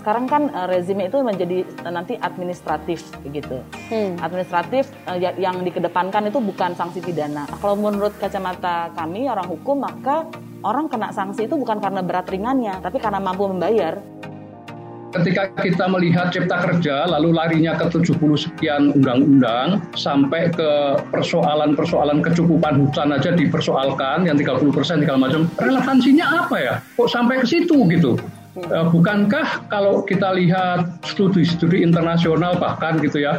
sekarang kan uh, rezimnya itu menjadi uh, nanti administratif gitu. Hmm. Administratif uh, yang dikedepankan itu bukan sanksi pidana. Kalau menurut kacamata kami orang hukum maka orang kena sanksi itu bukan karena berat ringannya, tapi karena mampu membayar ketika kita melihat cipta kerja lalu larinya ke 70 sekian undang-undang sampai ke persoalan-persoalan kecukupan hutan aja dipersoalkan yang 30 persen segala macam relevansinya apa ya kok sampai ke situ gitu bukankah kalau kita lihat studi-studi internasional bahkan gitu ya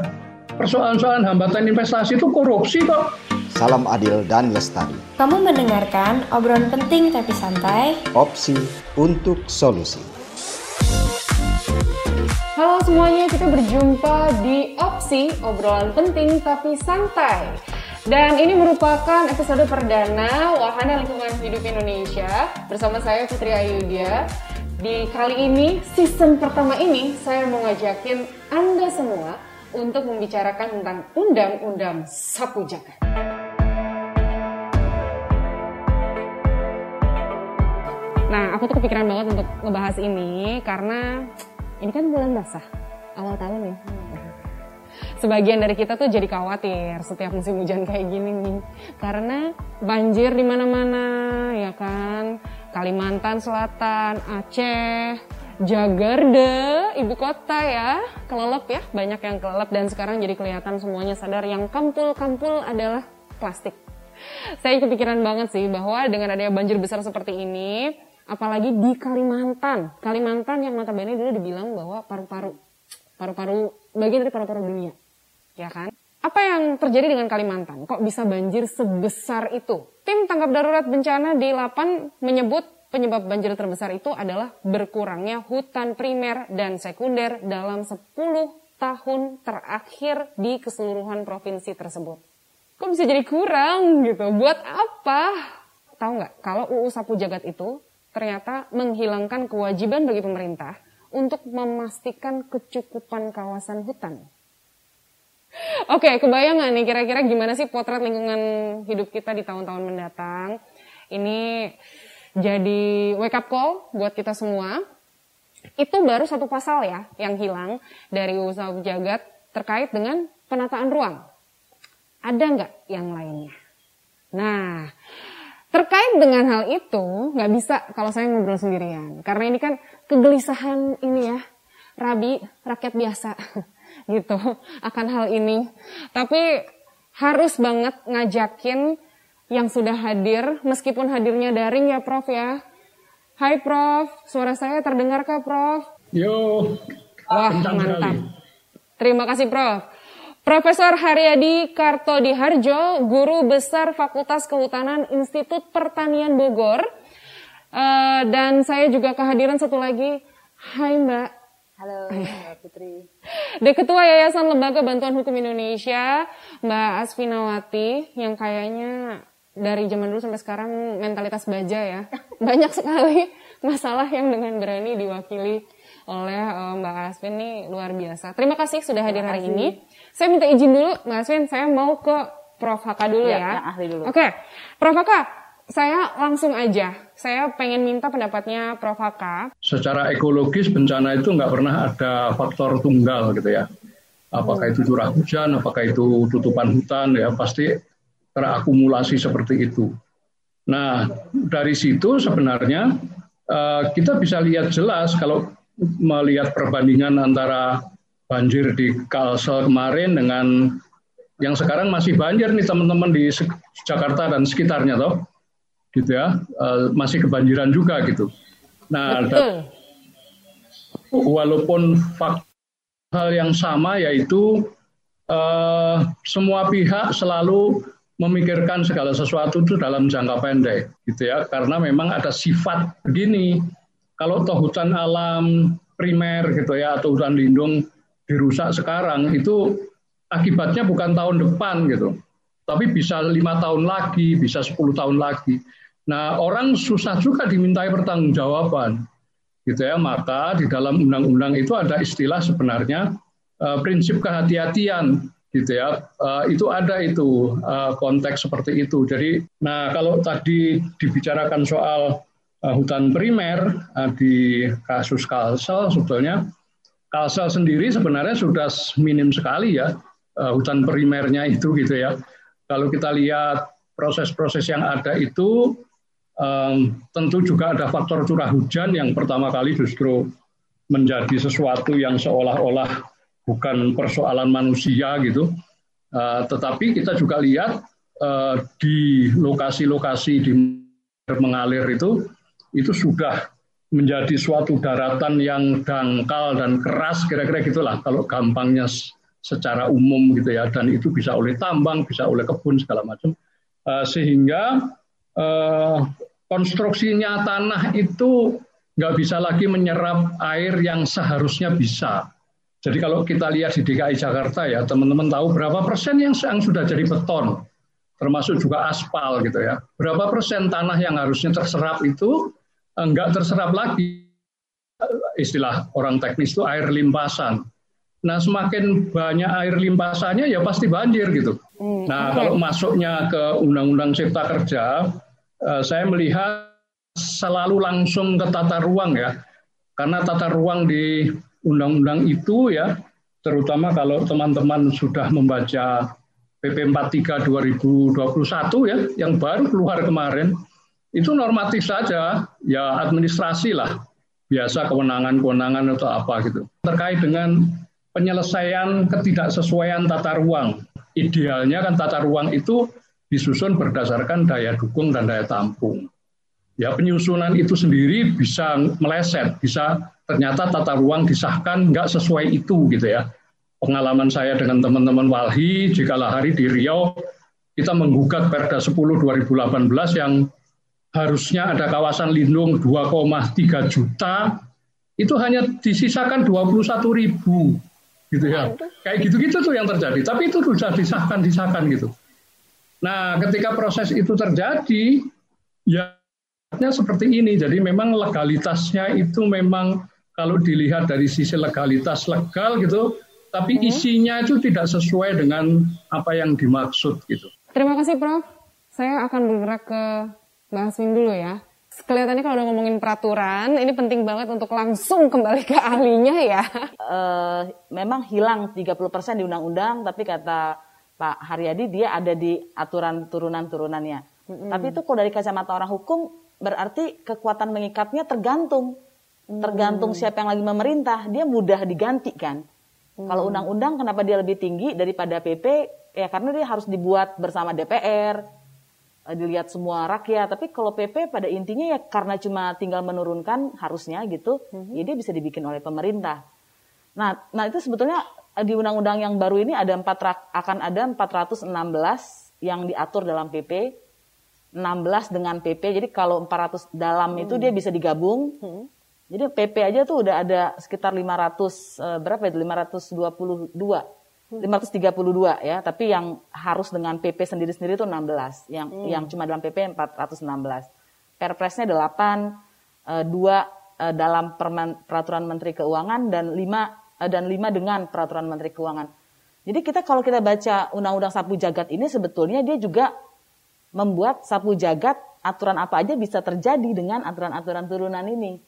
persoalan-persoalan hambatan investasi itu korupsi kok Salam adil dan lestari. Kamu mendengarkan obrolan penting tapi santai. Opsi untuk solusi. Halo semuanya, kita berjumpa di Opsi, obrolan penting tapi santai. Dan ini merupakan episode perdana Wahana Lingkungan Hidup Indonesia bersama saya Putri Ayudya. Di kali ini, season pertama ini, saya mau ngajakin Anda semua untuk membicarakan tentang Undang-Undang Sapu Jagat. Nah, aku tuh kepikiran banget untuk ngebahas ini karena ini kan bulan basah awal tahun ya sebagian dari kita tuh jadi khawatir setiap musim hujan kayak gini nih karena banjir di mana-mana ya kan Kalimantan Selatan Aceh Jagarta ibu kota ya kelelep ya banyak yang kelelep dan sekarang jadi kelihatan semuanya sadar yang kampul-kampul adalah plastik saya kepikiran banget sih bahwa dengan adanya banjir besar seperti ini apalagi di Kalimantan. Kalimantan yang notabene dulu dibilang bahwa paru-paru paru-paru bagian dari paru-paru dunia. Ya kan? Apa yang terjadi dengan Kalimantan? Kok bisa banjir sebesar itu? Tim tanggap darurat bencana di Lapan menyebut penyebab banjir terbesar itu adalah berkurangnya hutan primer dan sekunder dalam 10 tahun terakhir di keseluruhan provinsi tersebut. Kok bisa jadi kurang gitu? Buat apa? Tahu nggak? Kalau UU Sapu Jagat itu ternyata menghilangkan kewajiban bagi pemerintah untuk memastikan kecukupan kawasan hutan. Oke, kebayang nggak nih kira-kira gimana sih potret lingkungan hidup kita di tahun-tahun mendatang? Ini jadi wake up call buat kita semua. Itu baru satu pasal ya yang hilang dari usaha jagat terkait dengan penataan ruang. Ada nggak yang lainnya? Nah, Terkait dengan hal itu, nggak bisa kalau saya ngobrol sendirian. Karena ini kan kegelisahan ini ya, Rabi, rakyat biasa gitu, akan hal ini. Tapi harus banget ngajakin yang sudah hadir, meskipun hadirnya daring ya Prof ya. Hai Prof, suara saya terdengar kah Prof? Yo, Wah, mantap. Terima kasih Prof. Profesor Haryadi Kartodiharjo, Guru Besar Fakultas Kehutanan Institut Pertanian Bogor. Uh, dan saya juga kehadiran satu lagi. Hai Mbak. Halo Mbak Putri. Ketua Yayasan Lembaga Bantuan Hukum Indonesia, Mbak Asfinawati, yang kayaknya dari zaman dulu sampai sekarang mentalitas baja ya. Banyak sekali masalah yang dengan berani diwakili oleh uh, Mbak Asvin ini luar biasa. Terima kasih sudah hadir hari ini. Saya minta izin dulu, Mbak Aswin, saya mau ke Prof. Haka dulu ya. ya. dulu. Oke, Prof. Haka, saya langsung aja. Saya pengen minta pendapatnya Prof. Haka. Secara ekologis bencana itu nggak pernah ada faktor tunggal gitu ya. Apakah itu curah hujan, apakah itu tutupan hutan, ya pasti terakumulasi seperti itu. Nah, dari situ sebenarnya eh, kita bisa lihat jelas kalau melihat perbandingan antara banjir di Kalsel kemarin dengan yang sekarang masih banjir nih teman-teman di Jakarta dan sekitarnya toh gitu ya. Uh, masih kebanjiran juga gitu. Nah, dan, walaupun fakta hal yang sama yaitu uh, semua pihak selalu memikirkan segala sesuatu itu dalam jangka pendek gitu ya. Karena memang ada sifat begini. Kalau toh hutan alam primer gitu ya atau hutan lindung dirusak sekarang itu akibatnya bukan tahun depan gitu, tapi bisa lima tahun lagi, bisa 10 tahun lagi. Nah orang susah juga dimintai pertanggungjawaban, gitu ya. Maka di dalam undang-undang itu ada istilah sebenarnya uh, prinsip kehati-hatian, gitu ya. Uh, itu ada itu uh, konteks seperti itu. Jadi, nah kalau tadi dibicarakan soal uh, hutan primer uh, di kasus Kalsel sebetulnya Kalsel sendiri sebenarnya sudah minim sekali ya uh, hutan primernya itu gitu ya. Kalau kita lihat proses-proses yang ada itu um, tentu juga ada faktor curah hujan yang pertama kali justru menjadi sesuatu yang seolah-olah bukan persoalan manusia gitu. Uh, tetapi kita juga lihat uh, di lokasi-lokasi di mengalir itu itu sudah menjadi suatu daratan yang dangkal dan keras kira-kira gitulah kalau gampangnya secara umum gitu ya dan itu bisa oleh tambang bisa oleh kebun segala macam uh, sehingga uh, konstruksinya tanah itu nggak bisa lagi menyerap air yang seharusnya bisa. Jadi kalau kita lihat di DKI Jakarta ya teman-teman tahu berapa persen yang, sudah jadi beton termasuk juga aspal gitu ya. Berapa persen tanah yang harusnya terserap itu enggak terserap lagi. Istilah orang teknis itu air limpasan. Nah, semakin banyak air limpasannya ya pasti banjir gitu. Hmm, nah, okay. kalau masuknya ke Undang-Undang Cipta Kerja, uh, saya melihat selalu langsung ke tata ruang ya. Karena tata ruang di undang-undang itu ya, terutama kalau teman-teman sudah membaca PP 43 2021 ya, yang baru keluar kemarin, itu normatif saja, ya administrasi lah, biasa kewenangan-kewenangan atau apa gitu. Terkait dengan penyelesaian ketidaksesuaian tata ruang, idealnya kan tata ruang itu disusun berdasarkan daya dukung dan daya tampung. Ya penyusunan itu sendiri bisa meleset, bisa ternyata tata ruang disahkan nggak sesuai itu gitu ya. Pengalaman saya dengan teman-teman Walhi, jika hari di Riau, kita menggugat Perda 10 2018 yang harusnya ada kawasan lindung 2,3 juta, itu hanya disisakan 21 ribu. Gitu ya. Kayak gitu-gitu tuh yang terjadi. Tapi itu sudah disahkan, disahkan gitu. Nah, ketika proses itu terjadi, ya seperti ini. Jadi memang legalitasnya itu memang kalau dilihat dari sisi legalitas legal gitu, tapi hmm. isinya itu tidak sesuai dengan apa yang dimaksud gitu. Terima kasih Prof. Saya akan bergerak ke Mbak Aswin dulu ya. Kelihatannya kalau udah ngomongin peraturan, ini penting banget untuk langsung kembali ke ahlinya ya. Uh, memang hilang 30% di undang-undang, tapi kata Pak Haryadi dia ada di aturan turunan-turunannya. Mm-hmm. Tapi itu kalau dari kacamata orang hukum, berarti kekuatan mengikatnya tergantung. Mm-hmm. Tergantung siapa yang lagi memerintah, dia mudah diganti kan. Mm-hmm. Kalau undang-undang kenapa dia lebih tinggi daripada PP? Ya karena dia harus dibuat bersama DPR, dilihat semua rakyat. Tapi kalau PP pada intinya ya karena cuma tinggal menurunkan harusnya gitu, mm-hmm. ya dia bisa dibikin oleh pemerintah. Nah, nah itu sebetulnya eh, di undang-undang yang baru ini ada empat akan ada 416 yang diatur dalam PP, 16 dengan PP. Jadi kalau 400 dalam hmm. itu dia bisa digabung. Hmm. Jadi PP aja tuh udah ada sekitar 500 uh, berapa itu? 522 532 ya, tapi yang harus dengan PP sendiri-sendiri itu 16, yang hmm. yang cuma dalam PP 416. Perpresnya 8 2 uh, dalam permen, peraturan Menteri Keuangan dan 5 uh, dan 5 dengan peraturan Menteri Keuangan. Jadi kita kalau kita baca undang-undang sapu jagat ini sebetulnya dia juga membuat sapu jagat aturan apa aja bisa terjadi dengan aturan-aturan turunan ini.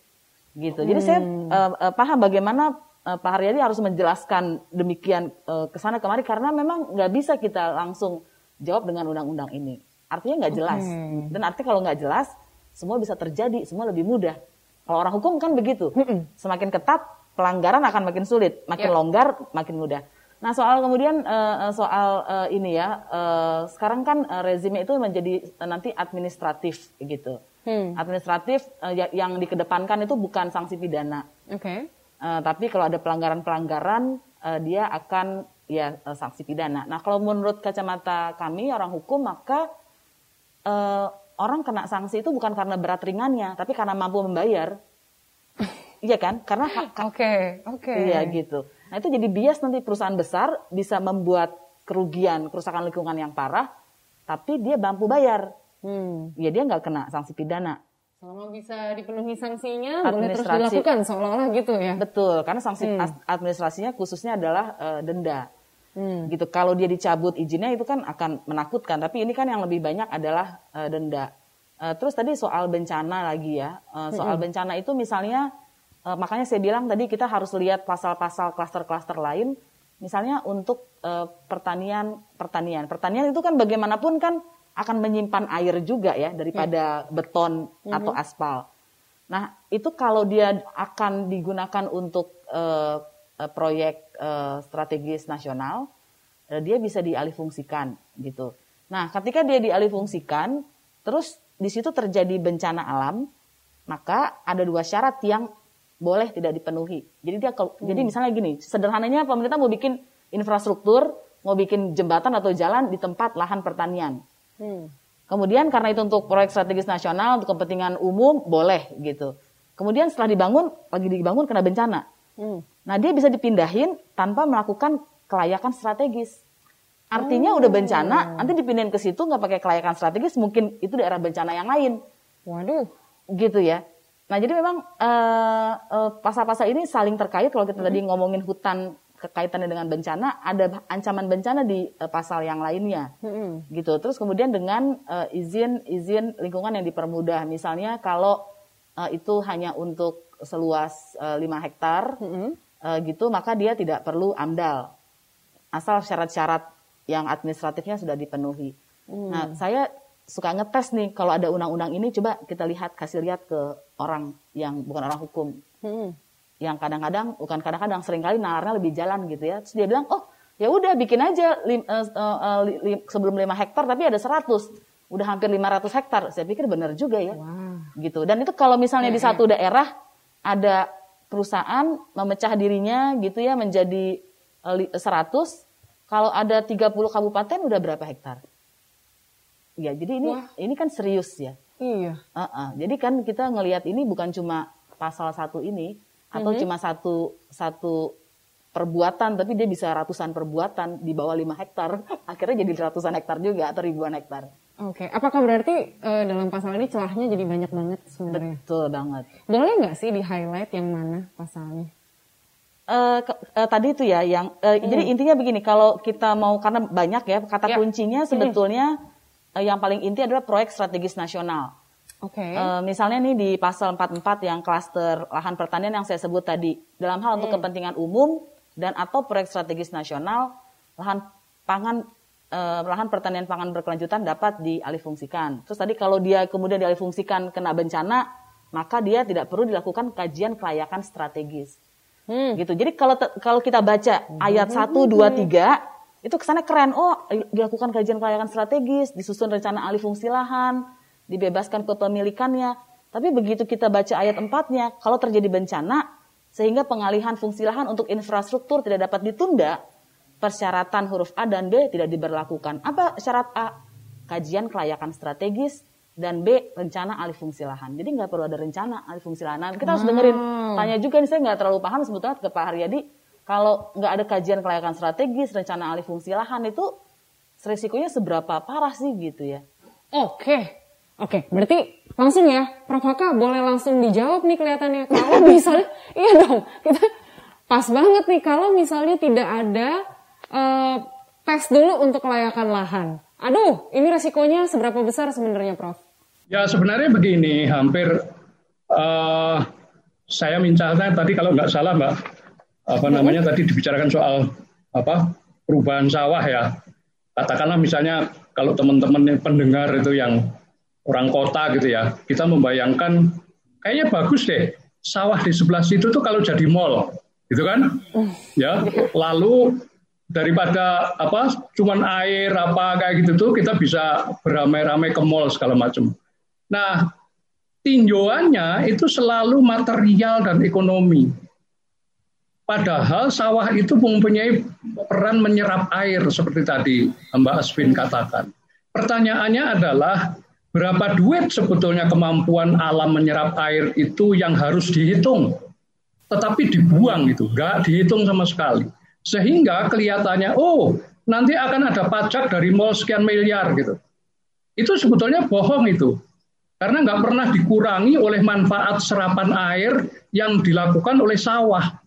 Gitu. Jadi hmm. saya uh, uh, paham bagaimana uh, Pak Haryadi harus menjelaskan demikian uh, ke sana kemari karena memang nggak bisa kita langsung jawab dengan undang-undang ini. Artinya nggak jelas. Okay. Dan artinya kalau nggak jelas, semua bisa terjadi, semua lebih mudah. Kalau orang hukum kan begitu. Semakin ketat, pelanggaran akan makin sulit. Makin yeah. longgar, makin mudah. Nah soal kemudian uh, soal uh, ini ya, uh, sekarang kan uh, rezim itu menjadi uh, nanti administratif gitu. Hmm. Administratif uh, yang dikedepankan itu bukan sanksi pidana. Oke. Okay Uh, tapi kalau ada pelanggaran-pelanggaran, uh, dia akan ya uh, sanksi pidana. Nah, kalau menurut kacamata kami orang hukum, maka uh, orang kena sanksi itu bukan karena berat ringannya, tapi karena mampu membayar. iya kan? Karena oke, oke. Okay, Iya gitu. Nah, itu jadi bias nanti perusahaan besar bisa membuat kerugian, kerusakan lingkungan yang parah, tapi dia mampu bayar. Hmm. Ya dia nggak kena sanksi pidana. Selama bisa dipenuhi sanksinya, boleh terus dilakukan seolah-olah gitu ya. Betul, karena sanksi hmm. administrasinya khususnya adalah uh, denda. Hmm. Gitu. Kalau dia dicabut izinnya itu kan akan menakutkan, tapi ini kan yang lebih banyak adalah uh, denda. Uh, terus tadi soal bencana lagi ya. Uh, soal hmm. bencana itu misalnya uh, makanya saya bilang tadi kita harus lihat pasal-pasal klaster-klaster lain. Misalnya untuk uh, pertanian, pertanian, pertanian itu kan bagaimanapun kan akan menyimpan air juga ya daripada hmm. beton hmm. atau aspal. Nah itu kalau dia akan digunakan untuk uh, proyek uh, strategis nasional, uh, dia bisa dialihfungsikan gitu. Nah ketika dia dialihfungsikan, terus di situ terjadi bencana alam, maka ada dua syarat yang boleh tidak dipenuhi. Jadi dia hmm. jadi misalnya gini, sederhananya pemerintah mau bikin infrastruktur, mau bikin jembatan atau jalan di tempat lahan pertanian. Hmm. Kemudian karena itu untuk proyek strategis nasional untuk kepentingan umum boleh gitu. Kemudian setelah dibangun, lagi dibangun kena bencana. Hmm. Nah dia bisa dipindahin tanpa melakukan kelayakan strategis. Artinya oh. udah bencana, nanti dipindahin ke situ nggak pakai kelayakan strategis, mungkin itu daerah bencana yang lain. Waduh. Gitu ya. Nah jadi memang uh, uh, pasal-pasal ini saling terkait. Kalau kita hmm. tadi ngomongin hutan kekaitannya dengan bencana, ada ancaman bencana di uh, pasal yang lainnya. Hmm. Gitu. Terus kemudian dengan uh, izin izin lingkungan yang dipermudah. Misalnya kalau uh, itu hanya untuk seluas uh, 5 hektar, hmm. uh, gitu, maka dia tidak perlu amdal. Asal syarat-syarat yang administratifnya sudah dipenuhi. Hmm. Nah, saya suka ngetes nih kalau ada undang-undang ini coba kita lihat kasih lihat ke orang yang bukan orang hukum. Hmm. Yang kadang-kadang bukan kadang-kadang sering kali nalarnya lebih jalan gitu ya. Terus dia bilang, "Oh, ya udah bikin aja lim, uh, uh, lim, sebelum 5 hektar tapi ada 100." Udah hampir 500 hektar. Saya pikir benar juga ya. Wow. Gitu. Dan itu kalau misalnya di satu daerah ada perusahaan memecah dirinya gitu ya menjadi uh, 100 kalau ada 30 kabupaten udah berapa hektar? Ya, jadi ini Wah. ini kan serius ya. Iya. Uh -uh. Jadi kan kita ngelihat ini bukan cuma pasal satu ini atau mm -hmm. cuma satu satu perbuatan, tapi dia bisa ratusan perbuatan di bawah 5 hektar. Akhirnya jadi ratusan hektar juga atau ribuan hektar. Oke, okay. apakah berarti uh, dalam pasal ini celahnya jadi banyak banget sebenarnya? Betul banget. Boleh nggak sih di highlight yang mana pasalnya? Uh, uh, tadi itu ya yang uh, hmm. jadi intinya begini kalau kita mau karena banyak ya kata ya. kuncinya hmm. sebetulnya hmm. uh, yang paling inti adalah proyek strategis nasional. Oke. Okay. Uh, misalnya nih di pasal 44 yang klaster lahan pertanian yang saya sebut tadi dalam hal hmm. untuk kepentingan umum dan atau proyek strategis nasional lahan pangan uh, lahan pertanian pangan berkelanjutan dapat dialihfungsikan. Terus tadi kalau dia kemudian dialihfungsikan kena bencana maka dia tidak perlu dilakukan kajian kelayakan strategis. Hmm. Gitu. Jadi kalau kalau kita baca ayat 1 2 3 itu kesannya keren. Oh, dilakukan kajian kelayakan strategis, disusun rencana alih fungsi lahan, dibebaskan kepemilikannya. Tapi begitu kita baca ayat 4-nya, kalau terjadi bencana sehingga pengalihan fungsi lahan untuk infrastruktur tidak dapat ditunda, persyaratan huruf A dan B tidak diberlakukan. Apa syarat A? Kajian kelayakan strategis dan B rencana alih fungsi lahan. Jadi nggak perlu ada rencana alih fungsi lahan. Nah, kita harus dengerin tanya juga nih saya nggak terlalu paham sebetulnya ke Pak Haryadi kalau nggak ada kajian kelayakan strategis rencana alih fungsi lahan itu resikonya seberapa parah sih gitu ya? Oke. Oke, berarti langsung ya, Prof Haka boleh langsung dijawab nih kelihatannya. Kalau misalnya, iya dong, kita pas banget nih kalau misalnya tidak ada uh, tes dulu untuk kelayakan lahan. Aduh, ini resikonya seberapa besar sebenarnya, Prof? Ya sebenarnya begini, hampir uh, saya mincahnya tadi kalau nggak salah Mbak, apa namanya tadi dibicarakan soal apa perubahan sawah ya. Katakanlah misalnya kalau teman-teman pendengar itu yang orang kota gitu ya, kita membayangkan kayaknya bagus deh sawah di sebelah situ tuh kalau jadi mall, gitu kan? Ya, lalu daripada apa cuman air apa kayak gitu tuh kita bisa beramai-ramai ke mall segala macam. Nah, tinjauannya itu selalu material dan ekonomi. Padahal sawah itu mempunyai peran menyerap air seperti tadi Mbak Asvin katakan. Pertanyaannya adalah berapa duit sebetulnya kemampuan alam menyerap air itu yang harus dihitung, tetapi dibuang itu, nggak dihitung sama sekali. Sehingga kelihatannya, oh nanti akan ada pajak dari mall sekian miliar gitu. Itu sebetulnya bohong itu. Karena nggak pernah dikurangi oleh manfaat serapan air yang dilakukan oleh sawah.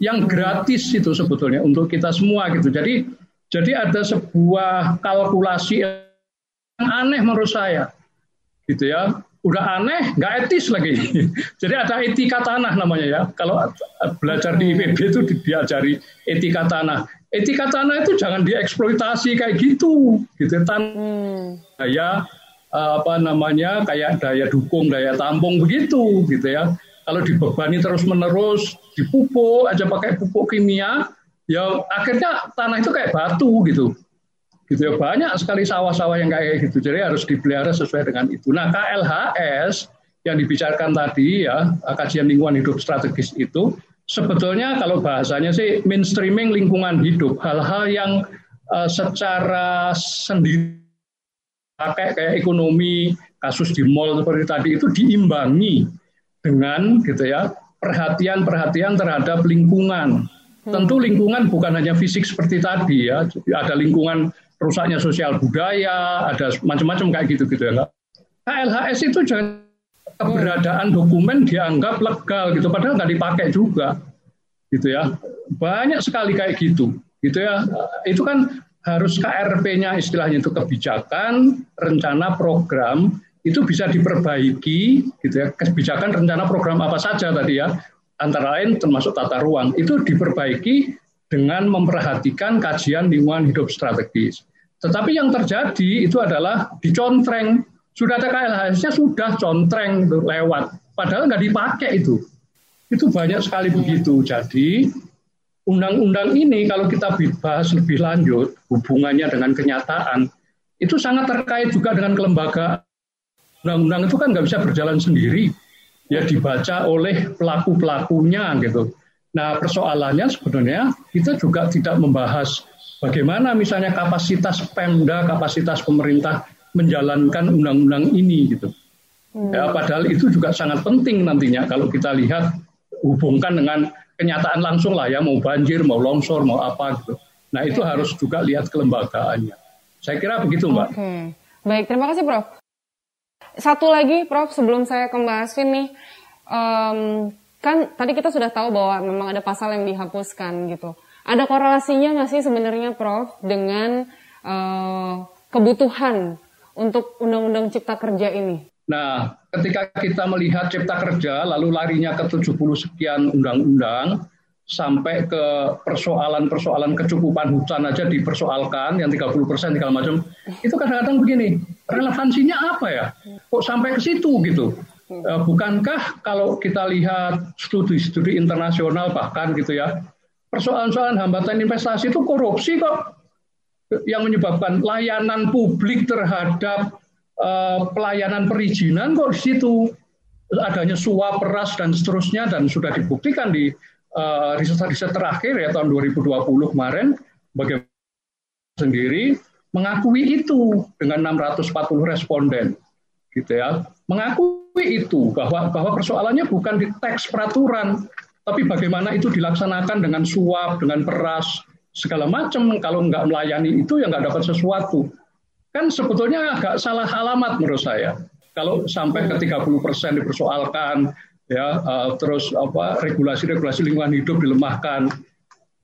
Yang gratis itu sebetulnya untuk kita semua gitu. Jadi jadi ada sebuah kalkulasi yang aneh menurut saya. Gitu ya. Udah aneh nggak etis lagi. Jadi ada etika tanah namanya ya. Kalau belajar di IPB itu diajari etika tanah. Etika tanah itu jangan dieksploitasi kayak gitu. Gitu tanah hmm. daya apa namanya kayak daya dukung daya tampung begitu gitu ya. Kalau dibebani terus menerus dipupuk aja pakai pupuk kimia ya akhirnya tanah itu kayak batu gitu gitu ya banyak sekali sawah-sawah yang kayak gitu. Jadi harus dipelihara sesuai dengan itu. Nah KLHS yang dibicarakan tadi ya kajian lingkungan hidup strategis itu sebetulnya kalau bahasanya sih mainstreaming lingkungan hidup. Hal-hal yang uh, secara sendiri pakai kayak ekonomi kasus di mall seperti tadi itu diimbangi dengan gitu ya perhatian-perhatian terhadap lingkungan. Tentu lingkungan bukan hanya fisik seperti tadi ya, ada lingkungan rusaknya sosial budaya, ada macam-macam kayak gitu gitu ya. KLHS itu jangan keberadaan dokumen dianggap legal gitu, padahal nggak dipakai juga, gitu ya. Banyak sekali kayak gitu, gitu ya. Itu kan harus KRP-nya istilahnya itu kebijakan, rencana, program itu bisa diperbaiki, gitu ya. Kebijakan, rencana, program apa saja tadi ya antara lain termasuk tata ruang itu diperbaiki dengan memperhatikan kajian lingkungan hidup strategis. Tetapi yang terjadi itu adalah dicontreng. Sudah ada KLHS-nya sudah contreng lewat. Padahal nggak dipakai itu. Itu banyak sekali begitu. Jadi undang-undang ini kalau kita bahas lebih lanjut hubungannya dengan kenyataan itu sangat terkait juga dengan kelembagaan. Undang-undang itu kan nggak bisa berjalan sendiri ya dibaca oleh pelaku-pelakunya gitu. Nah persoalannya sebenarnya kita juga tidak membahas bagaimana misalnya kapasitas Pemda, kapasitas pemerintah menjalankan undang-undang ini gitu. Hmm. Ya, padahal itu juga sangat penting nantinya kalau kita lihat hubungkan dengan kenyataan langsung lah ya mau banjir, mau longsor, mau apa gitu. Nah itu harus juga lihat kelembagaannya. Saya kira begitu mbak. Oke, baik terima kasih Prof satu lagi, Prof, sebelum saya kembasin nih, um, kan tadi kita sudah tahu bahwa memang ada pasal yang dihapuskan gitu. Ada korelasinya nggak sih sebenarnya, Prof, dengan uh, kebutuhan untuk Undang-Undang Cipta Kerja ini? Nah, ketika kita melihat Cipta Kerja, lalu larinya ke 70 sekian undang-undang, sampai ke persoalan-persoalan kecukupan hutan aja dipersoalkan yang 30 persen segala macam itu kadang-kadang begini relevansinya apa ya kok sampai ke situ gitu e, bukankah kalau kita lihat studi-studi internasional bahkan gitu ya persoalan-persoalan hambatan investasi itu korupsi kok yang menyebabkan layanan publik terhadap uh, pelayanan perizinan kok di situ. Adanya suap peras dan seterusnya dan sudah dibuktikan di uh, riset-riset terakhir ya tahun 2020 kemarin bagaimana sendiri mengakui itu dengan 640 responden gitu ya. Mengakui itu bahwa bahwa persoalannya bukan di teks peraturan tapi bagaimana itu dilaksanakan dengan suap dengan peras segala macam. Kalau nggak melayani itu ya nggak dapat sesuatu. Kan sebetulnya agak salah alamat menurut saya. Kalau sampai ke 30 persen dipersoalkan ya uh, terus apa regulasi-regulasi lingkungan hidup dilemahkan.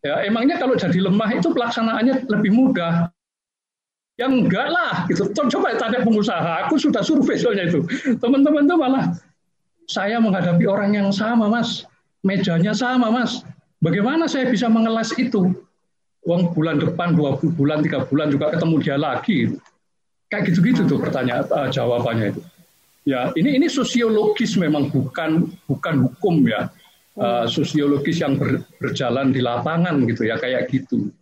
Ya emangnya kalau jadi lemah itu pelaksanaannya lebih mudah? Yang enggak lah gitu. Coba tanya pengusaha. Aku sudah survei soalnya itu. Teman-teman tuh malah saya menghadapi orang yang sama mas mejanya sama mas. Bagaimana saya bisa mengelas itu? Uang bulan depan dua bulan tiga bulan juga ketemu dia lagi. Kayak gitu-gitu tuh pertanyaan uh, jawabannya itu. Ya, ini ini sosiologis memang bukan bukan hukum ya. Uh, sosiologis yang ber, berjalan di lapangan gitu ya kayak gitu.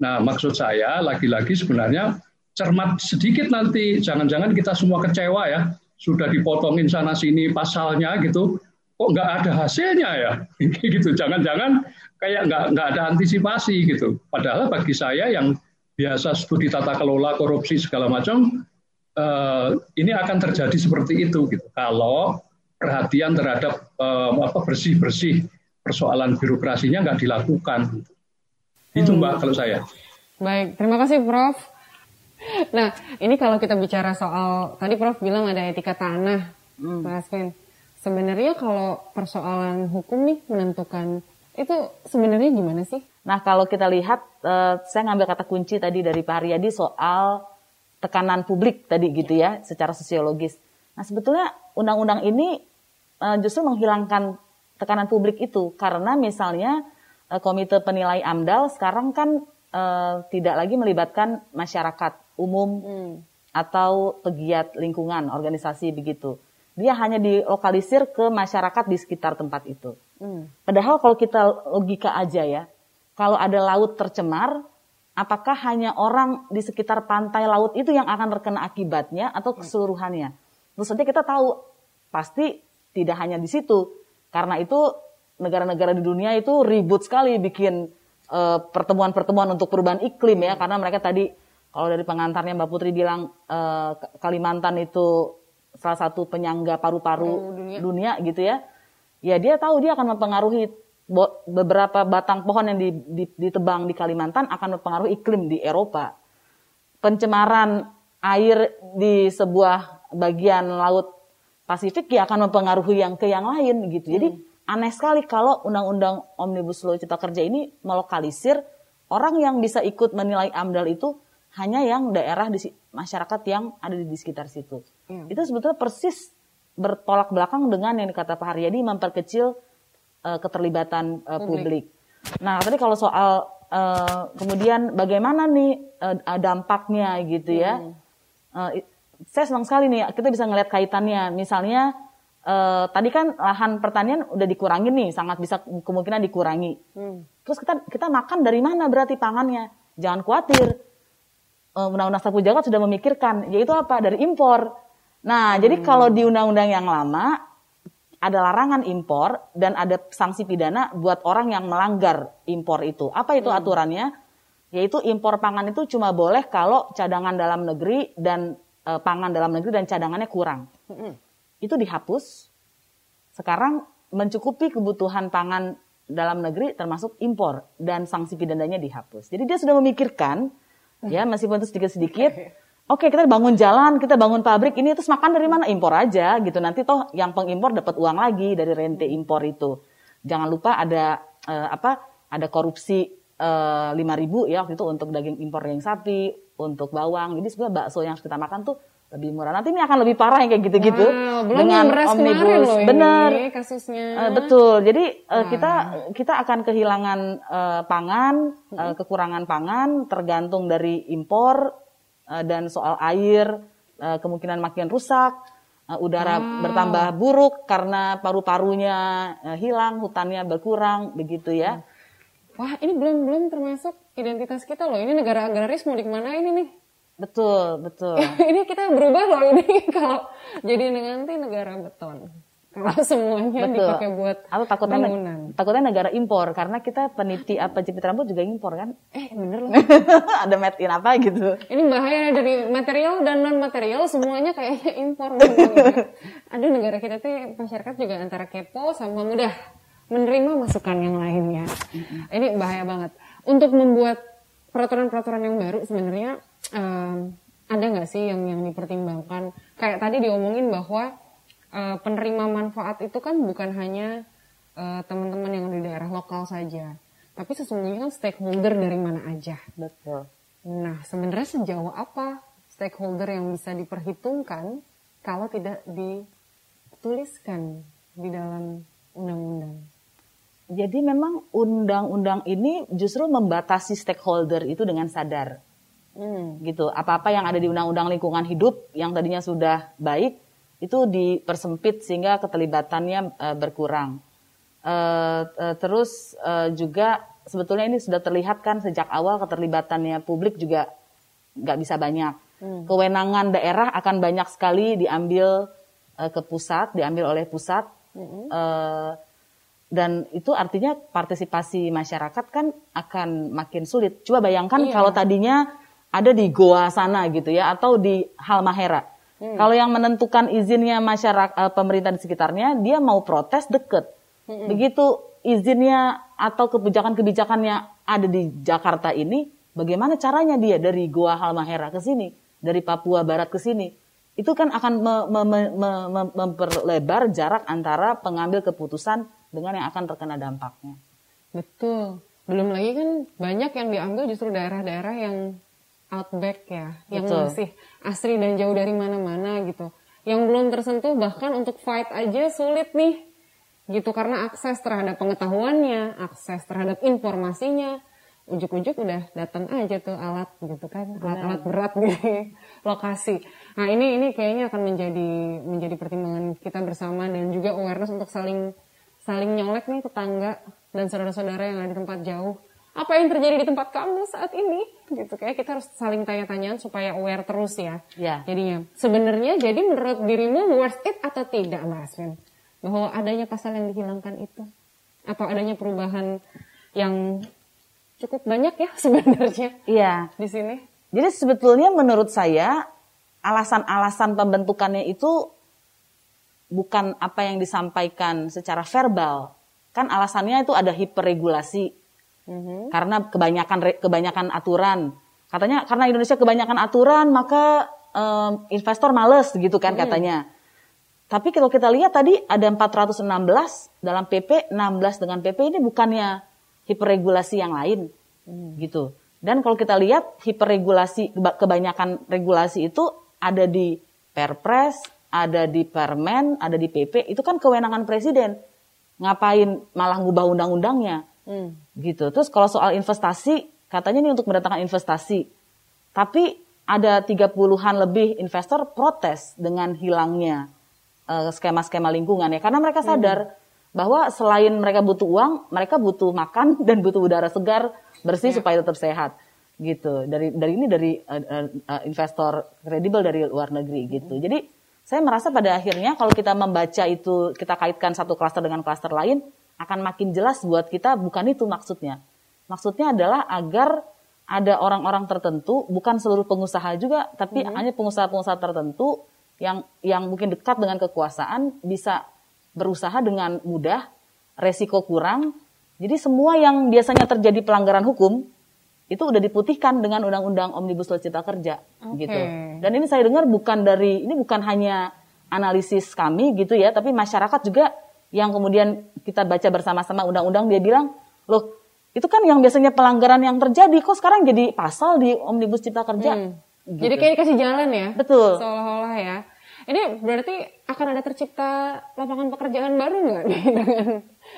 Nah, maksud saya lagi-lagi sebenarnya cermat sedikit nanti. Jangan-jangan kita semua kecewa ya. Sudah dipotongin sana sini pasalnya gitu kok nggak ada hasilnya ya gitu jangan-jangan kayak nggak nggak ada antisipasi gitu padahal bagi saya yang biasa studi tata kelola korupsi segala macam uh, ini akan terjadi seperti itu gitu. Kalau perhatian terhadap uh, apa bersih-bersih persoalan birokrasinya nggak dilakukan. Itu hmm. Mbak kalau saya. Baik, terima kasih Prof. Nah, ini kalau kita bicara soal tadi Prof bilang ada etika tanah, hmm. Pak Asvin. Sebenarnya kalau persoalan hukum nih menentukan itu sebenarnya gimana sih? Nah, kalau kita lihat, uh, saya ngambil kata kunci tadi dari Pak Haryadi soal tekanan publik tadi gitu ya, secara sosiologis. Nah sebetulnya undang-undang ini uh, justru menghilangkan tekanan publik itu karena misalnya uh, komite penilai AMDAL sekarang kan uh, tidak lagi melibatkan masyarakat umum hmm. atau pegiat lingkungan organisasi begitu. Dia hanya dilokalisir ke masyarakat di sekitar tempat itu. Hmm. Padahal kalau kita logika aja ya, kalau ada laut tercemar, apakah hanya orang di sekitar pantai laut itu yang akan terkena akibatnya atau keseluruhannya? Tentu saja kita tahu pasti tidak hanya di situ. Karena itu negara-negara di dunia itu ribut sekali bikin eh, pertemuan-pertemuan untuk perubahan iklim ya karena mereka tadi kalau dari pengantarnya Mbak Putri bilang uh, Kalimantan itu salah satu penyangga paru-paru dunia. dunia gitu ya. Ya dia tahu dia akan mempengaruhi beberapa batang pohon yang ditebang di Kalimantan akan mempengaruhi iklim di Eropa. Pencemaran air di sebuah bagian laut Pasifik ya akan mempengaruhi yang ke yang lain gitu. Jadi hmm. aneh sekali kalau undang-undang Omnibus Law Cipta Kerja ini melokalisir orang yang bisa ikut menilai AMDAL itu hanya yang daerah di masyarakat yang ada di, di sekitar situ. Hmm. Itu sebetulnya persis bertolak belakang dengan yang dikata Pak Haryadi memperkecil uh, keterlibatan uh, publik. Nah, tadi kalau soal uh, kemudian bagaimana nih uh, dampaknya gitu ya. Hmm. Uh, saya senang sekali nih kita bisa ngeliat kaitannya. Misalnya uh, tadi kan lahan pertanian udah dikurangi nih, sangat bisa kemungkinan dikurangi. Hmm. Terus kita kita makan dari mana berarti pangannya? Jangan khawatir. Uh, Undang-Undang Sapu Jagat sudah memikirkan, yaitu apa? Dari impor. Nah, hmm. jadi kalau di undang-undang yang lama ada larangan impor dan ada sanksi pidana buat orang yang melanggar impor itu. Apa itu hmm. aturannya? Yaitu impor pangan itu cuma boleh kalau cadangan dalam negeri dan e, pangan dalam negeri dan cadangannya kurang. Hmm. Itu dihapus. Sekarang mencukupi kebutuhan pangan dalam negeri termasuk impor dan sanksi pidananya dihapus. Jadi dia sudah memikirkan ya meskipun itu sedikit-sedikit Oke, kita bangun jalan, kita bangun pabrik ini terus makan dari mana? Impor aja gitu. Nanti toh yang pengimpor dapat uang lagi dari rente impor itu. Jangan lupa ada uh, apa? Ada korupsi eh, lima uh, ribu ya waktu itu untuk daging impor daging sapi, untuk bawang. Jadi sebenarnya bakso yang kita makan tuh lebih murah. Nanti ini akan lebih parah yang kayak gitu-gitu wow, dengan omnibus. Loh Bener. kasusnya. Uh, betul. Jadi uh, kita kita akan kehilangan uh, pangan, uh, kekurangan pangan tergantung dari impor Eh, dan soal air eh, kemungkinan makin rusak, eh, udara hmm. bertambah buruk karena paru-parunya hilang, hutannya berkurang, begitu ya. Wah, ini belum belum termasuk identitas kita loh. Ini negara agraris mau di mana ini nih? Betul, betul. ini kita berubah loh ini kalau jadi nanti negara beton. Kalau semuanya Betul. dipakai buat Atau takutnya bangunan. takutnya negara impor karena kita peniti apa jepit rambut juga impor kan? Eh bener loh. Ada made in apa gitu. Ini bahaya dari material dan non material semuanya kayaknya impor. Ada negara kita tuh masyarakat juga antara kepo sama mudah menerima masukan yang lainnya. Ini bahaya banget. Untuk membuat peraturan-peraturan yang baru sebenarnya um, ada nggak sih yang yang dipertimbangkan? Kayak tadi diomongin bahwa uh, penerima manfaat itu kan bukan hanya uh, teman-teman yang di daerah lokal saja, tapi sesungguhnya kan stakeholder dari mana aja. Betul. Nah, sebenarnya sejauh apa stakeholder yang bisa diperhitungkan kalau tidak dituliskan di dalam undang-undang? Jadi memang undang-undang ini justru membatasi stakeholder itu dengan sadar. Hmm. gitu apa-apa yang ada di undang-undang lingkungan hidup yang tadinya sudah baik itu dipersempit sehingga keterlibatannya uh, berkurang. Uh, uh, terus uh, juga sebetulnya ini sudah terlihat kan sejak awal keterlibatannya publik juga nggak bisa banyak. Hmm. Kewenangan daerah akan banyak sekali diambil uh, ke pusat, diambil oleh pusat. Hmm. Uh, dan itu artinya partisipasi masyarakat kan akan makin sulit. Coba bayangkan iya. kalau tadinya ada di Goa sana gitu ya, atau di Halmahera Hmm. Kalau yang menentukan izinnya masyarakat uh, pemerintah di sekitarnya, dia mau protes deket. Hmm. Begitu izinnya atau kebijakan-kebijakannya ada di Jakarta ini, bagaimana caranya dia dari Goa Halmahera ke sini, dari Papua Barat ke sini? Itu kan akan me me me me memperlebar jarak antara pengambil keputusan dengan yang akan terkena dampaknya. Betul. Belum lagi kan banyak yang diambil justru daerah-daerah yang outback ya, yang Betul. masih asri dan jauh dari mana-mana gitu. yang belum tersentuh bahkan untuk fight aja sulit nih gitu karena akses terhadap pengetahuannya, akses terhadap informasinya, ujuk-ujuk udah datang aja tuh alat gitu kan, alat-alat berat di lokasi. Nah ini ini kayaknya akan menjadi menjadi pertimbangan kita bersama dan juga awareness untuk saling saling nyolek nih tetangga dan saudara-saudara yang ada di tempat jauh. Apa yang terjadi di tempat kamu saat ini? Gitu kayak kita harus saling tanya-tanyaan supaya aware terus ya. Ya. Jadinya sebenarnya jadi menurut dirimu worth it atau tidak Mbak Aswin? Bahwa adanya pasal yang dihilangkan itu atau adanya perubahan yang cukup banyak ya sebenarnya Iya. di sini. Jadi sebetulnya menurut saya alasan-alasan pembentukannya itu bukan apa yang disampaikan secara verbal. Kan alasannya itu ada hiperregulasi. Karena kebanyakan kebanyakan aturan. Katanya karena Indonesia kebanyakan aturan maka em, investor males gitu kan katanya. Tapi kalau kita lihat tadi ada 416 dalam PP, 16 dengan PP ini bukannya hiperregulasi yang lain gitu. Dan kalau kita lihat hiperregulasi keba- kebanyakan regulasi itu ada di Perpres, ada di Permen, ada di PP, itu kan kewenangan presiden. Ngapain malah ngubah undang-undangnya? Gitu. Terus kalau soal investasi, katanya ini untuk mendatangkan investasi. Tapi ada 30-an lebih investor protes dengan hilangnya eh, skema-skema lingkungan ya karena mereka sadar bahwa selain mereka butuh uang, mereka butuh makan dan butuh udara segar bersih supaya tetap sehat gitu. Dari dari ini dari eh, eh, investor kredibel dari luar negeri gitu. Jadi saya merasa pada akhirnya kalau kita membaca itu kita kaitkan satu klaster dengan klaster lain akan makin jelas buat kita bukan itu maksudnya. Maksudnya adalah agar ada orang-orang tertentu, bukan seluruh pengusaha juga, tapi hanya pengusaha-pengusaha tertentu yang yang mungkin dekat dengan kekuasaan bisa berusaha dengan mudah, resiko kurang. Jadi semua yang biasanya terjadi pelanggaran hukum itu udah diputihkan dengan undang-undang Omnibus Law Cipta Kerja Oke. gitu. Dan ini saya dengar bukan dari ini bukan hanya analisis kami gitu ya, tapi masyarakat juga yang kemudian kita baca bersama-sama undang-undang dia bilang, "Loh, itu kan yang biasanya pelanggaran yang terjadi kok sekarang jadi pasal di Omnibus Cipta Kerja." Hmm. Gitu. Jadi kayak dikasih jalan ya. Betul. Seolah-olah ya. Ini berarti akan ada tercipta lapangan pekerjaan baru nggak nih dengan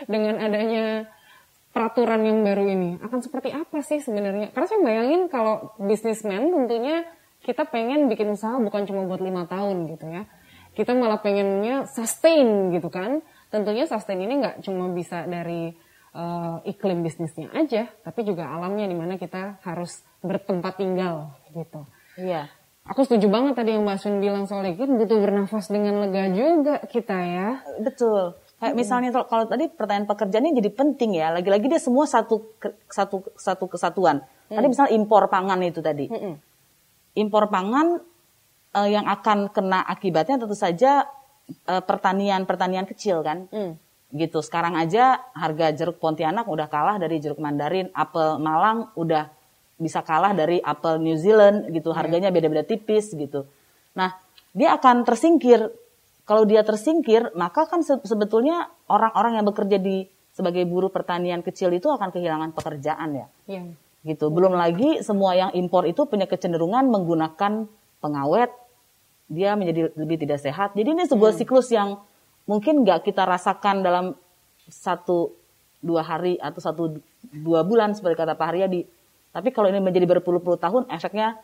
dengan adanya peraturan yang baru ini? Akan seperti apa sih sebenarnya? Karena saya bayangin kalau bisnismen tentunya kita pengen bikin usaha bukan cuma buat lima tahun gitu ya. Kita malah pengennya sustain gitu kan. Tentunya sustain ini nggak cuma bisa dari eh, iklim bisnisnya aja, tapi juga alamnya di mana kita harus bertempat tinggal gitu. Iya. Aku setuju banget tadi yang Mbak Sun bilang soal itu butuh bernafas dengan lega juga kita ya. Betul. Kayak misalnya kalau- tadi pertanyaan pekerjaannya jadi penting ya. Lagi-lagi dia semua satu satu satu kesatuan. Tadi misalnya impor pangan itu tadi. Impor pangan eh, yang akan kena akibatnya tentu saja eh, pertanian pertanian kecil kan. Gitu. Sekarang aja harga jeruk Pontianak udah kalah dari jeruk Mandarin, apel Malang udah bisa kalah dari apel New Zealand gitu. Harganya beda-beda tipis gitu. Nah, dia akan tersingkir. Kalau dia tersingkir, maka kan se- sebetulnya orang-orang yang bekerja di sebagai buruh pertanian kecil itu akan kehilangan pekerjaan ya. Iya. Gitu. Belum lagi semua yang impor itu punya kecenderungan menggunakan pengawet. Dia menjadi lebih tidak sehat. Jadi ini sebuah siklus yang mungkin nggak kita rasakan dalam satu dua hari atau satu dua bulan seperti kata Pak Haryadi. Tapi kalau ini menjadi berpuluh-puluh tahun, efeknya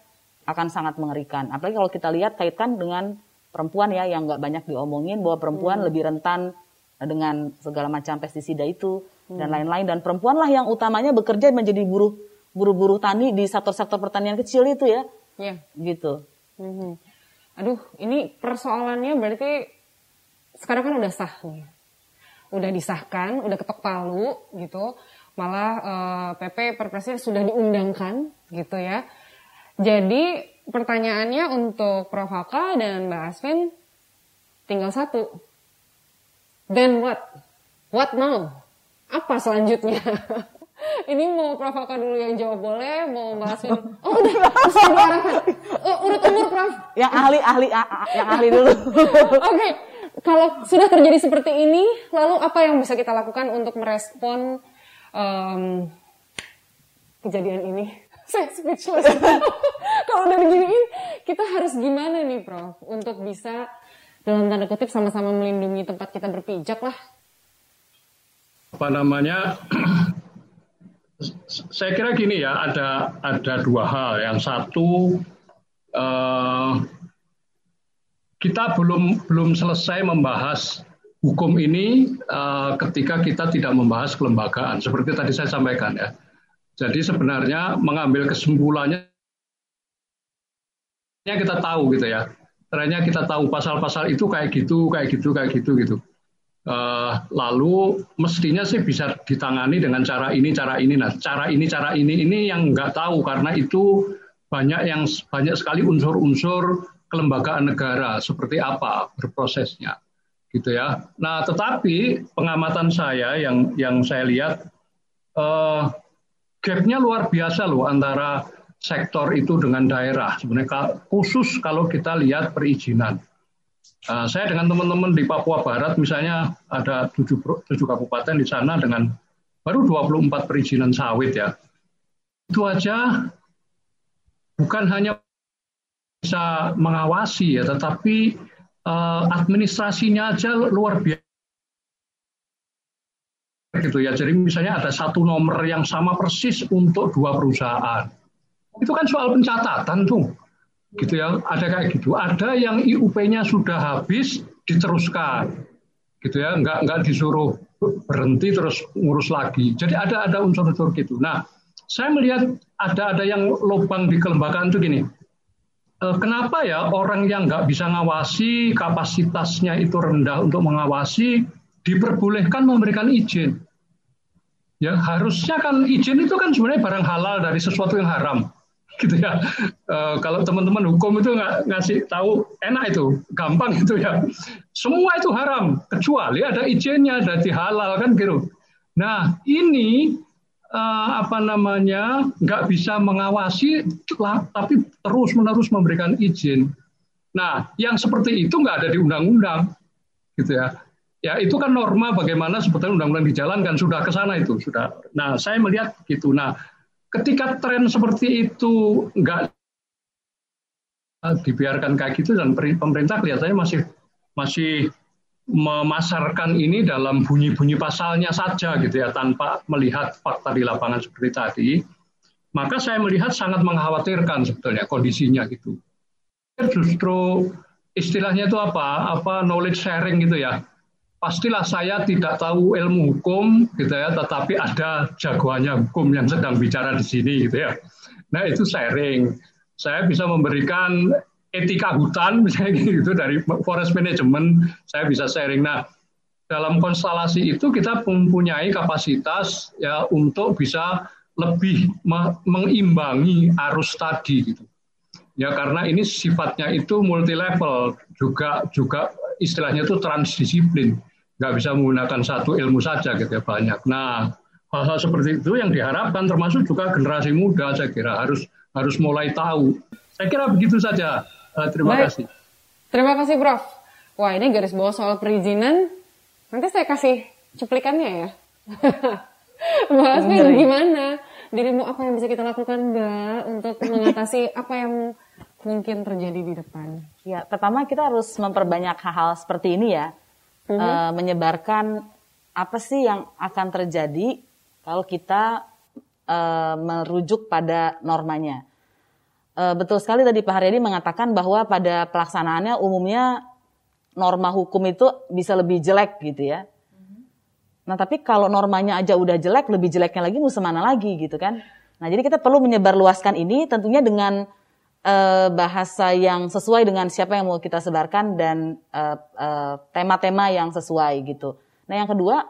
akan sangat mengerikan. Apalagi kalau kita lihat kaitkan dengan perempuan ya yang nggak banyak diomongin bahwa perempuan lebih rentan dengan segala macam pestisida itu dan lain-lain dan perempuan lah yang utamanya bekerja menjadi buruh buruh-buruh tani di sektor-sektor pertanian kecil itu ya Iya. gitu. Mhm. Aduh, ini persoalannya berarti sekarang kan udah sah nih. Udah disahkan, udah ketok palu gitu. Malah eh, PP Perpresnya sudah diundangkan gitu ya. Jadi pertanyaannya untuk Prof. Haka dan Mbak Asvin tinggal satu. Then what? What now? Apa selanjutnya? Ini mau Prof. Haka dulu yang jawab boleh, mau Mbak Asvin. Oh udah, sudah diarahkan. Oh, urut umur Prof. Yang ahli ahli a- a- yang ahli dulu. Oke, kalau sudah terjadi seperti ini, lalu apa yang bisa kita lakukan untuk merespon em, kejadian ini? Saya speechless. kalau udah beginiin, kita harus gimana nih, Prof, untuk bisa dalam tanda kutip sama-sama melindungi tempat kita berpijak lah. Apa namanya? saya kira gini ya, ada ada dua hal. Yang satu eh, kita belum belum selesai membahas hukum ini eh, ketika kita tidak membahas kelembagaan. Seperti tadi saya sampaikan ya. Jadi sebenarnya mengambil kesimpulannya kita tahu gitu ya. Ternyata kita tahu pasal-pasal itu kayak gitu, kayak gitu, kayak gitu gitu. Uh, lalu mestinya sih bisa ditangani dengan cara ini, cara ini. Nah, cara ini, cara ini, ini yang nggak tahu karena itu banyak yang banyak sekali unsur-unsur kelembagaan negara seperti apa berprosesnya, gitu ya. Nah, tetapi pengamatan saya yang yang saya lihat uh, gapnya luar biasa loh antara sektor itu dengan daerah. Sebenarnya khusus kalau kita lihat perizinan. Uh, saya dengan teman-teman di Papua Barat misalnya ada tujuh, tujuh kabupaten di sana dengan baru 24 perizinan sawit ya. Itu aja bukan hanya bisa mengawasi ya, tetapi uh, administrasinya aja luar biasa gitu ya. Jadi misalnya ada satu nomor yang sama persis untuk dua perusahaan. Itu kan soal pencatatan tuh. Gitu ya, ada kayak gitu. Ada yang IUP-nya sudah habis diteruskan. Gitu ya, nggak nggak disuruh berhenti terus ngurus lagi. Jadi ada ada unsur-unsur gitu. Nah, saya melihat ada ada yang lubang di kelembagaan itu gini. Eh, kenapa ya orang yang nggak bisa ngawasi kapasitasnya itu rendah untuk mengawasi diperbolehkan memberikan izin. Ya harusnya kan izin itu kan sebenarnya barang halal dari sesuatu yang haram, gitu ya. E, kalau teman-teman hukum itu nggak ngasih tahu enak itu, gampang itu ya. Semua itu haram kecuali ada izinnya, dari halal kan gitu. Nah ini e, apa namanya nggak bisa mengawasi, tapi terus menerus memberikan izin. Nah yang seperti itu nggak ada di undang-undang, gitu ya ya itu kan norma bagaimana sebetulnya undang-undang dijalankan sudah ke sana itu sudah. Nah saya melihat gitu. Nah ketika tren seperti itu nggak dibiarkan kayak gitu dan pemerintah kelihatannya masih masih memasarkan ini dalam bunyi-bunyi pasalnya saja gitu ya tanpa melihat fakta di lapangan seperti tadi maka saya melihat sangat mengkhawatirkan sebetulnya kondisinya gitu. Justru istilahnya itu apa? Apa knowledge sharing gitu ya pastilah saya tidak tahu ilmu hukum gitu ya, tetapi ada jagoannya hukum yang sedang bicara di sini gitu ya. Nah itu sharing. Saya bisa memberikan etika hutan misalnya gitu dari forest management saya bisa sharing. Nah dalam konstelasi itu kita mempunyai kapasitas ya untuk bisa lebih mengimbangi arus tadi gitu. Ya karena ini sifatnya itu multi level juga juga istilahnya itu transdisiplin nggak bisa menggunakan satu ilmu saja gitu ya banyak. Nah hal-hal seperti itu yang diharapkan termasuk juga generasi muda saya kira harus harus mulai tahu. Saya kira begitu saja. Uh, terima Baik. kasih. Terima kasih Prof. Wah ini garis bawah soal perizinan. Nanti saya kasih cuplikannya ya. Bahas gimana? Dirimu apa yang bisa kita lakukan Mbak untuk mengatasi apa yang mungkin terjadi di depan? Ya, pertama kita harus memperbanyak hal-hal seperti ini ya mm -hmm. uh, menyebarkan apa sih yang akan terjadi kalau kita uh, merujuk pada normanya. Uh, betul sekali tadi Pak Haryadi mengatakan bahwa pada pelaksanaannya umumnya norma hukum itu bisa lebih jelek gitu ya. Nah tapi kalau normanya aja udah jelek, lebih jeleknya lagi mau semana lagi gitu kan. Nah jadi kita perlu menyebarluaskan ini tentunya dengan uh, bahasa yang sesuai dengan siapa yang mau kita sebarkan dan tema-tema uh, uh, yang sesuai gitu. Nah yang kedua,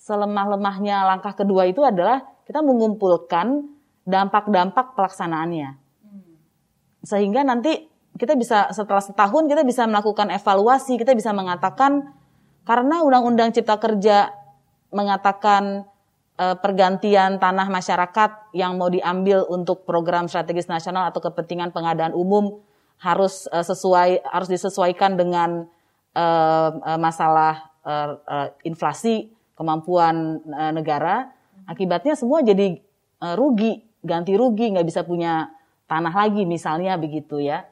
selemah-lemahnya langkah kedua itu adalah kita mengumpulkan dampak-dampak pelaksanaannya. Sehingga nanti kita bisa setelah setahun kita bisa melakukan evaluasi, kita bisa mengatakan karena Undang-Undang Cipta Kerja mengatakan pergantian tanah masyarakat yang mau diambil untuk program strategis nasional atau kepentingan pengadaan umum harus uh, sesuai harus disesuaikan dengan uh, masalah inflasi kemampuan negara. Akibatnya semua jadi rugi ganti rugi nggak bisa punya tanah lagi misalnya begitu ya.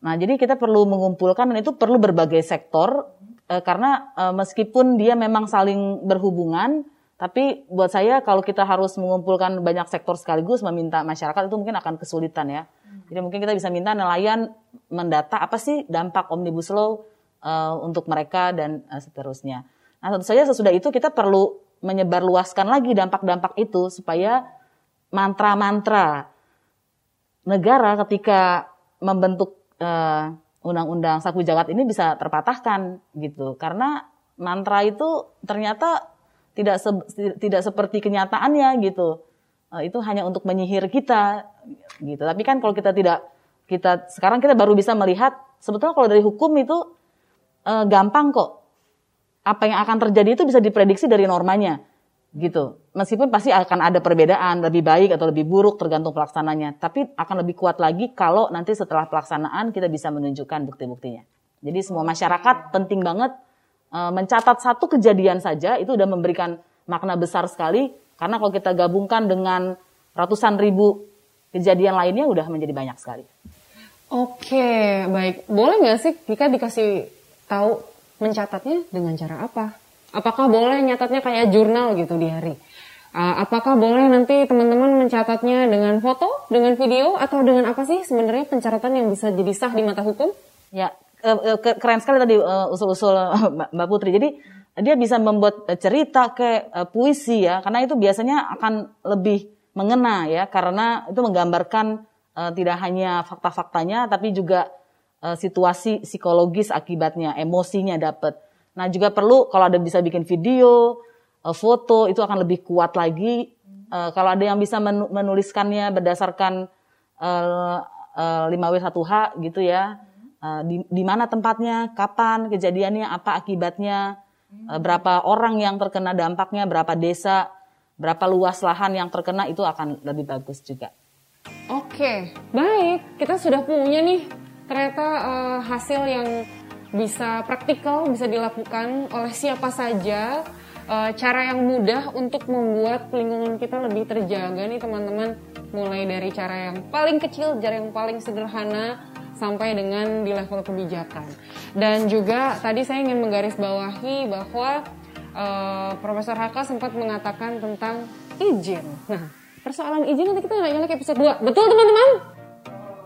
Nah, jadi kita perlu mengumpulkan dan itu perlu berbagai sektor karena meskipun dia memang saling berhubungan, tapi buat saya kalau kita harus mengumpulkan banyak sektor sekaligus meminta masyarakat itu mungkin akan kesulitan ya. Jadi mungkin kita bisa minta nelayan mendata apa sih dampak omnibus law uh, untuk mereka dan uh, seterusnya. Nah tentu saja sesudah itu kita perlu menyebarluaskan lagi dampak-dampak itu supaya mantra-mantra negara ketika membentuk uh, undang-undang sapu jagat ini bisa terpatahkan gitu. Karena mantra itu ternyata tidak se, tidak seperti kenyataannya gitu. Uh, itu hanya untuk menyihir kita gitu. Tapi kan kalau kita tidak kita sekarang kita baru bisa melihat sebetulnya kalau dari hukum itu uh, gampang kok. Apa yang akan terjadi itu bisa diprediksi dari normanya gitu. Meskipun pasti akan ada perbedaan lebih baik atau lebih buruk tergantung pelaksananya, tapi akan lebih kuat lagi kalau nanti setelah pelaksanaan kita bisa menunjukkan bukti-buktinya. Jadi semua masyarakat penting banget mencatat satu kejadian saja itu udah memberikan makna besar sekali karena kalau kita gabungkan dengan ratusan ribu kejadian lainnya udah menjadi banyak sekali. Oke, baik. Boleh nggak sih Vika dikasih tahu mencatatnya dengan cara apa? Apakah boleh nyatatnya kayak jurnal gitu di hari? Uh, apakah boleh nanti teman-teman mencatatnya dengan foto, dengan video, atau dengan apa sih sebenarnya pencatatan yang bisa jadi sah di mata hukum? Ya, keren sekali tadi uh, usul-usul Mbak Putri. Jadi dia bisa membuat cerita ke puisi ya, karena itu biasanya akan lebih mengena ya, karena itu menggambarkan tidak hanya fakta-faktanya, tapi juga situasi psikologis akibatnya, emosinya dapat. Nah juga perlu kalau ada bisa bikin video, foto itu akan lebih kuat lagi. Kalau ada yang bisa menuliskannya berdasarkan uh, uh, 5W1H gitu ya, uh, di, di mana tempatnya, kapan kejadiannya, apa akibatnya, uh, berapa orang yang terkena dampaknya, berapa desa, berapa luas lahan yang terkena itu akan lebih bagus juga. Oke, baik. Kita sudah punya nih ternyata uh, hasil yang bisa praktikal, bisa dilakukan oleh siapa saja. Cara yang mudah untuk membuat lingkungan kita lebih terjaga nih teman-teman. Mulai dari cara yang paling kecil, cara yang paling sederhana, sampai dengan di level kebijakan. Dan juga tadi saya ingin menggarisbawahi bahwa uh, Profesor Haka sempat mengatakan tentang izin. Nah, persoalan izin nanti kita nanya lagi episode 2. Betul teman-teman?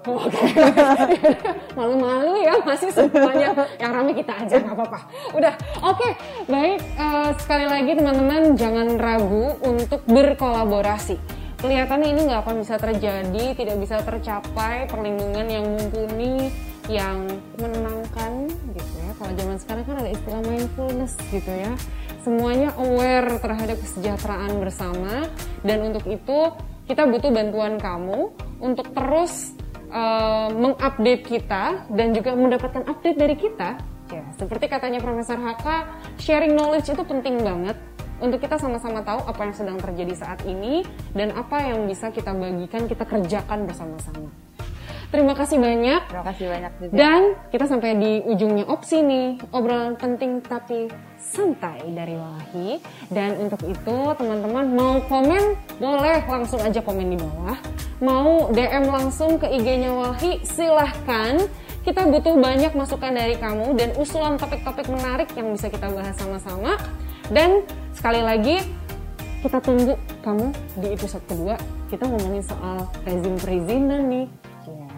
Oke, malu-malu ya masih semuanya yang rame kita aja nggak apa-apa. Udah, oke, okay. baik uh, sekali lagi teman-teman jangan ragu untuk berkolaborasi kelihatannya ini nggak akan bisa terjadi, tidak bisa tercapai perlindungan yang mumpuni, yang menenangkan gitu ya. Kalau zaman sekarang kan ada istilah mindfulness gitu ya. Semuanya aware terhadap kesejahteraan bersama dan untuk itu kita butuh bantuan kamu untuk terus uh, mengupdate kita dan juga mendapatkan update dari kita. Ya, seperti katanya Profesor Haka, sharing knowledge itu penting banget untuk kita sama-sama tahu apa yang sedang terjadi saat ini dan apa yang bisa kita bagikan, kita kerjakan bersama-sama. Terima kasih banyak. Terima kasih banyak juga. Dan kita sampai di ujungnya opsi nih, obrolan penting tapi santai dari Walhi. Dan untuk itu teman-teman mau komen boleh langsung aja komen di bawah. Mau DM langsung ke IG-nya Walhi silahkan. Kita butuh banyak masukan dari kamu dan usulan topik-topik menarik yang bisa kita bahas sama-sama. Dan sekali lagi kita tunggu kamu di episode kedua. Kita ngomongin soal rezim perizinan nih. Ya.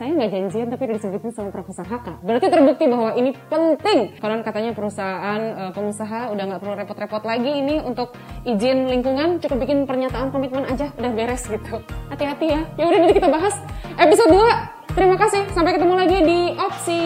Saya nggak janjian tapi disebutin sama Profesor Haka. Berarti terbukti bahwa ini penting. Karena katanya perusahaan uh, pengusaha udah nggak perlu repot-repot lagi ini untuk izin lingkungan. Cukup bikin pernyataan komitmen aja udah beres gitu. Hati-hati ya. Ya udah nanti kita bahas episode 2. Terima kasih. Sampai ketemu lagi di Opsi.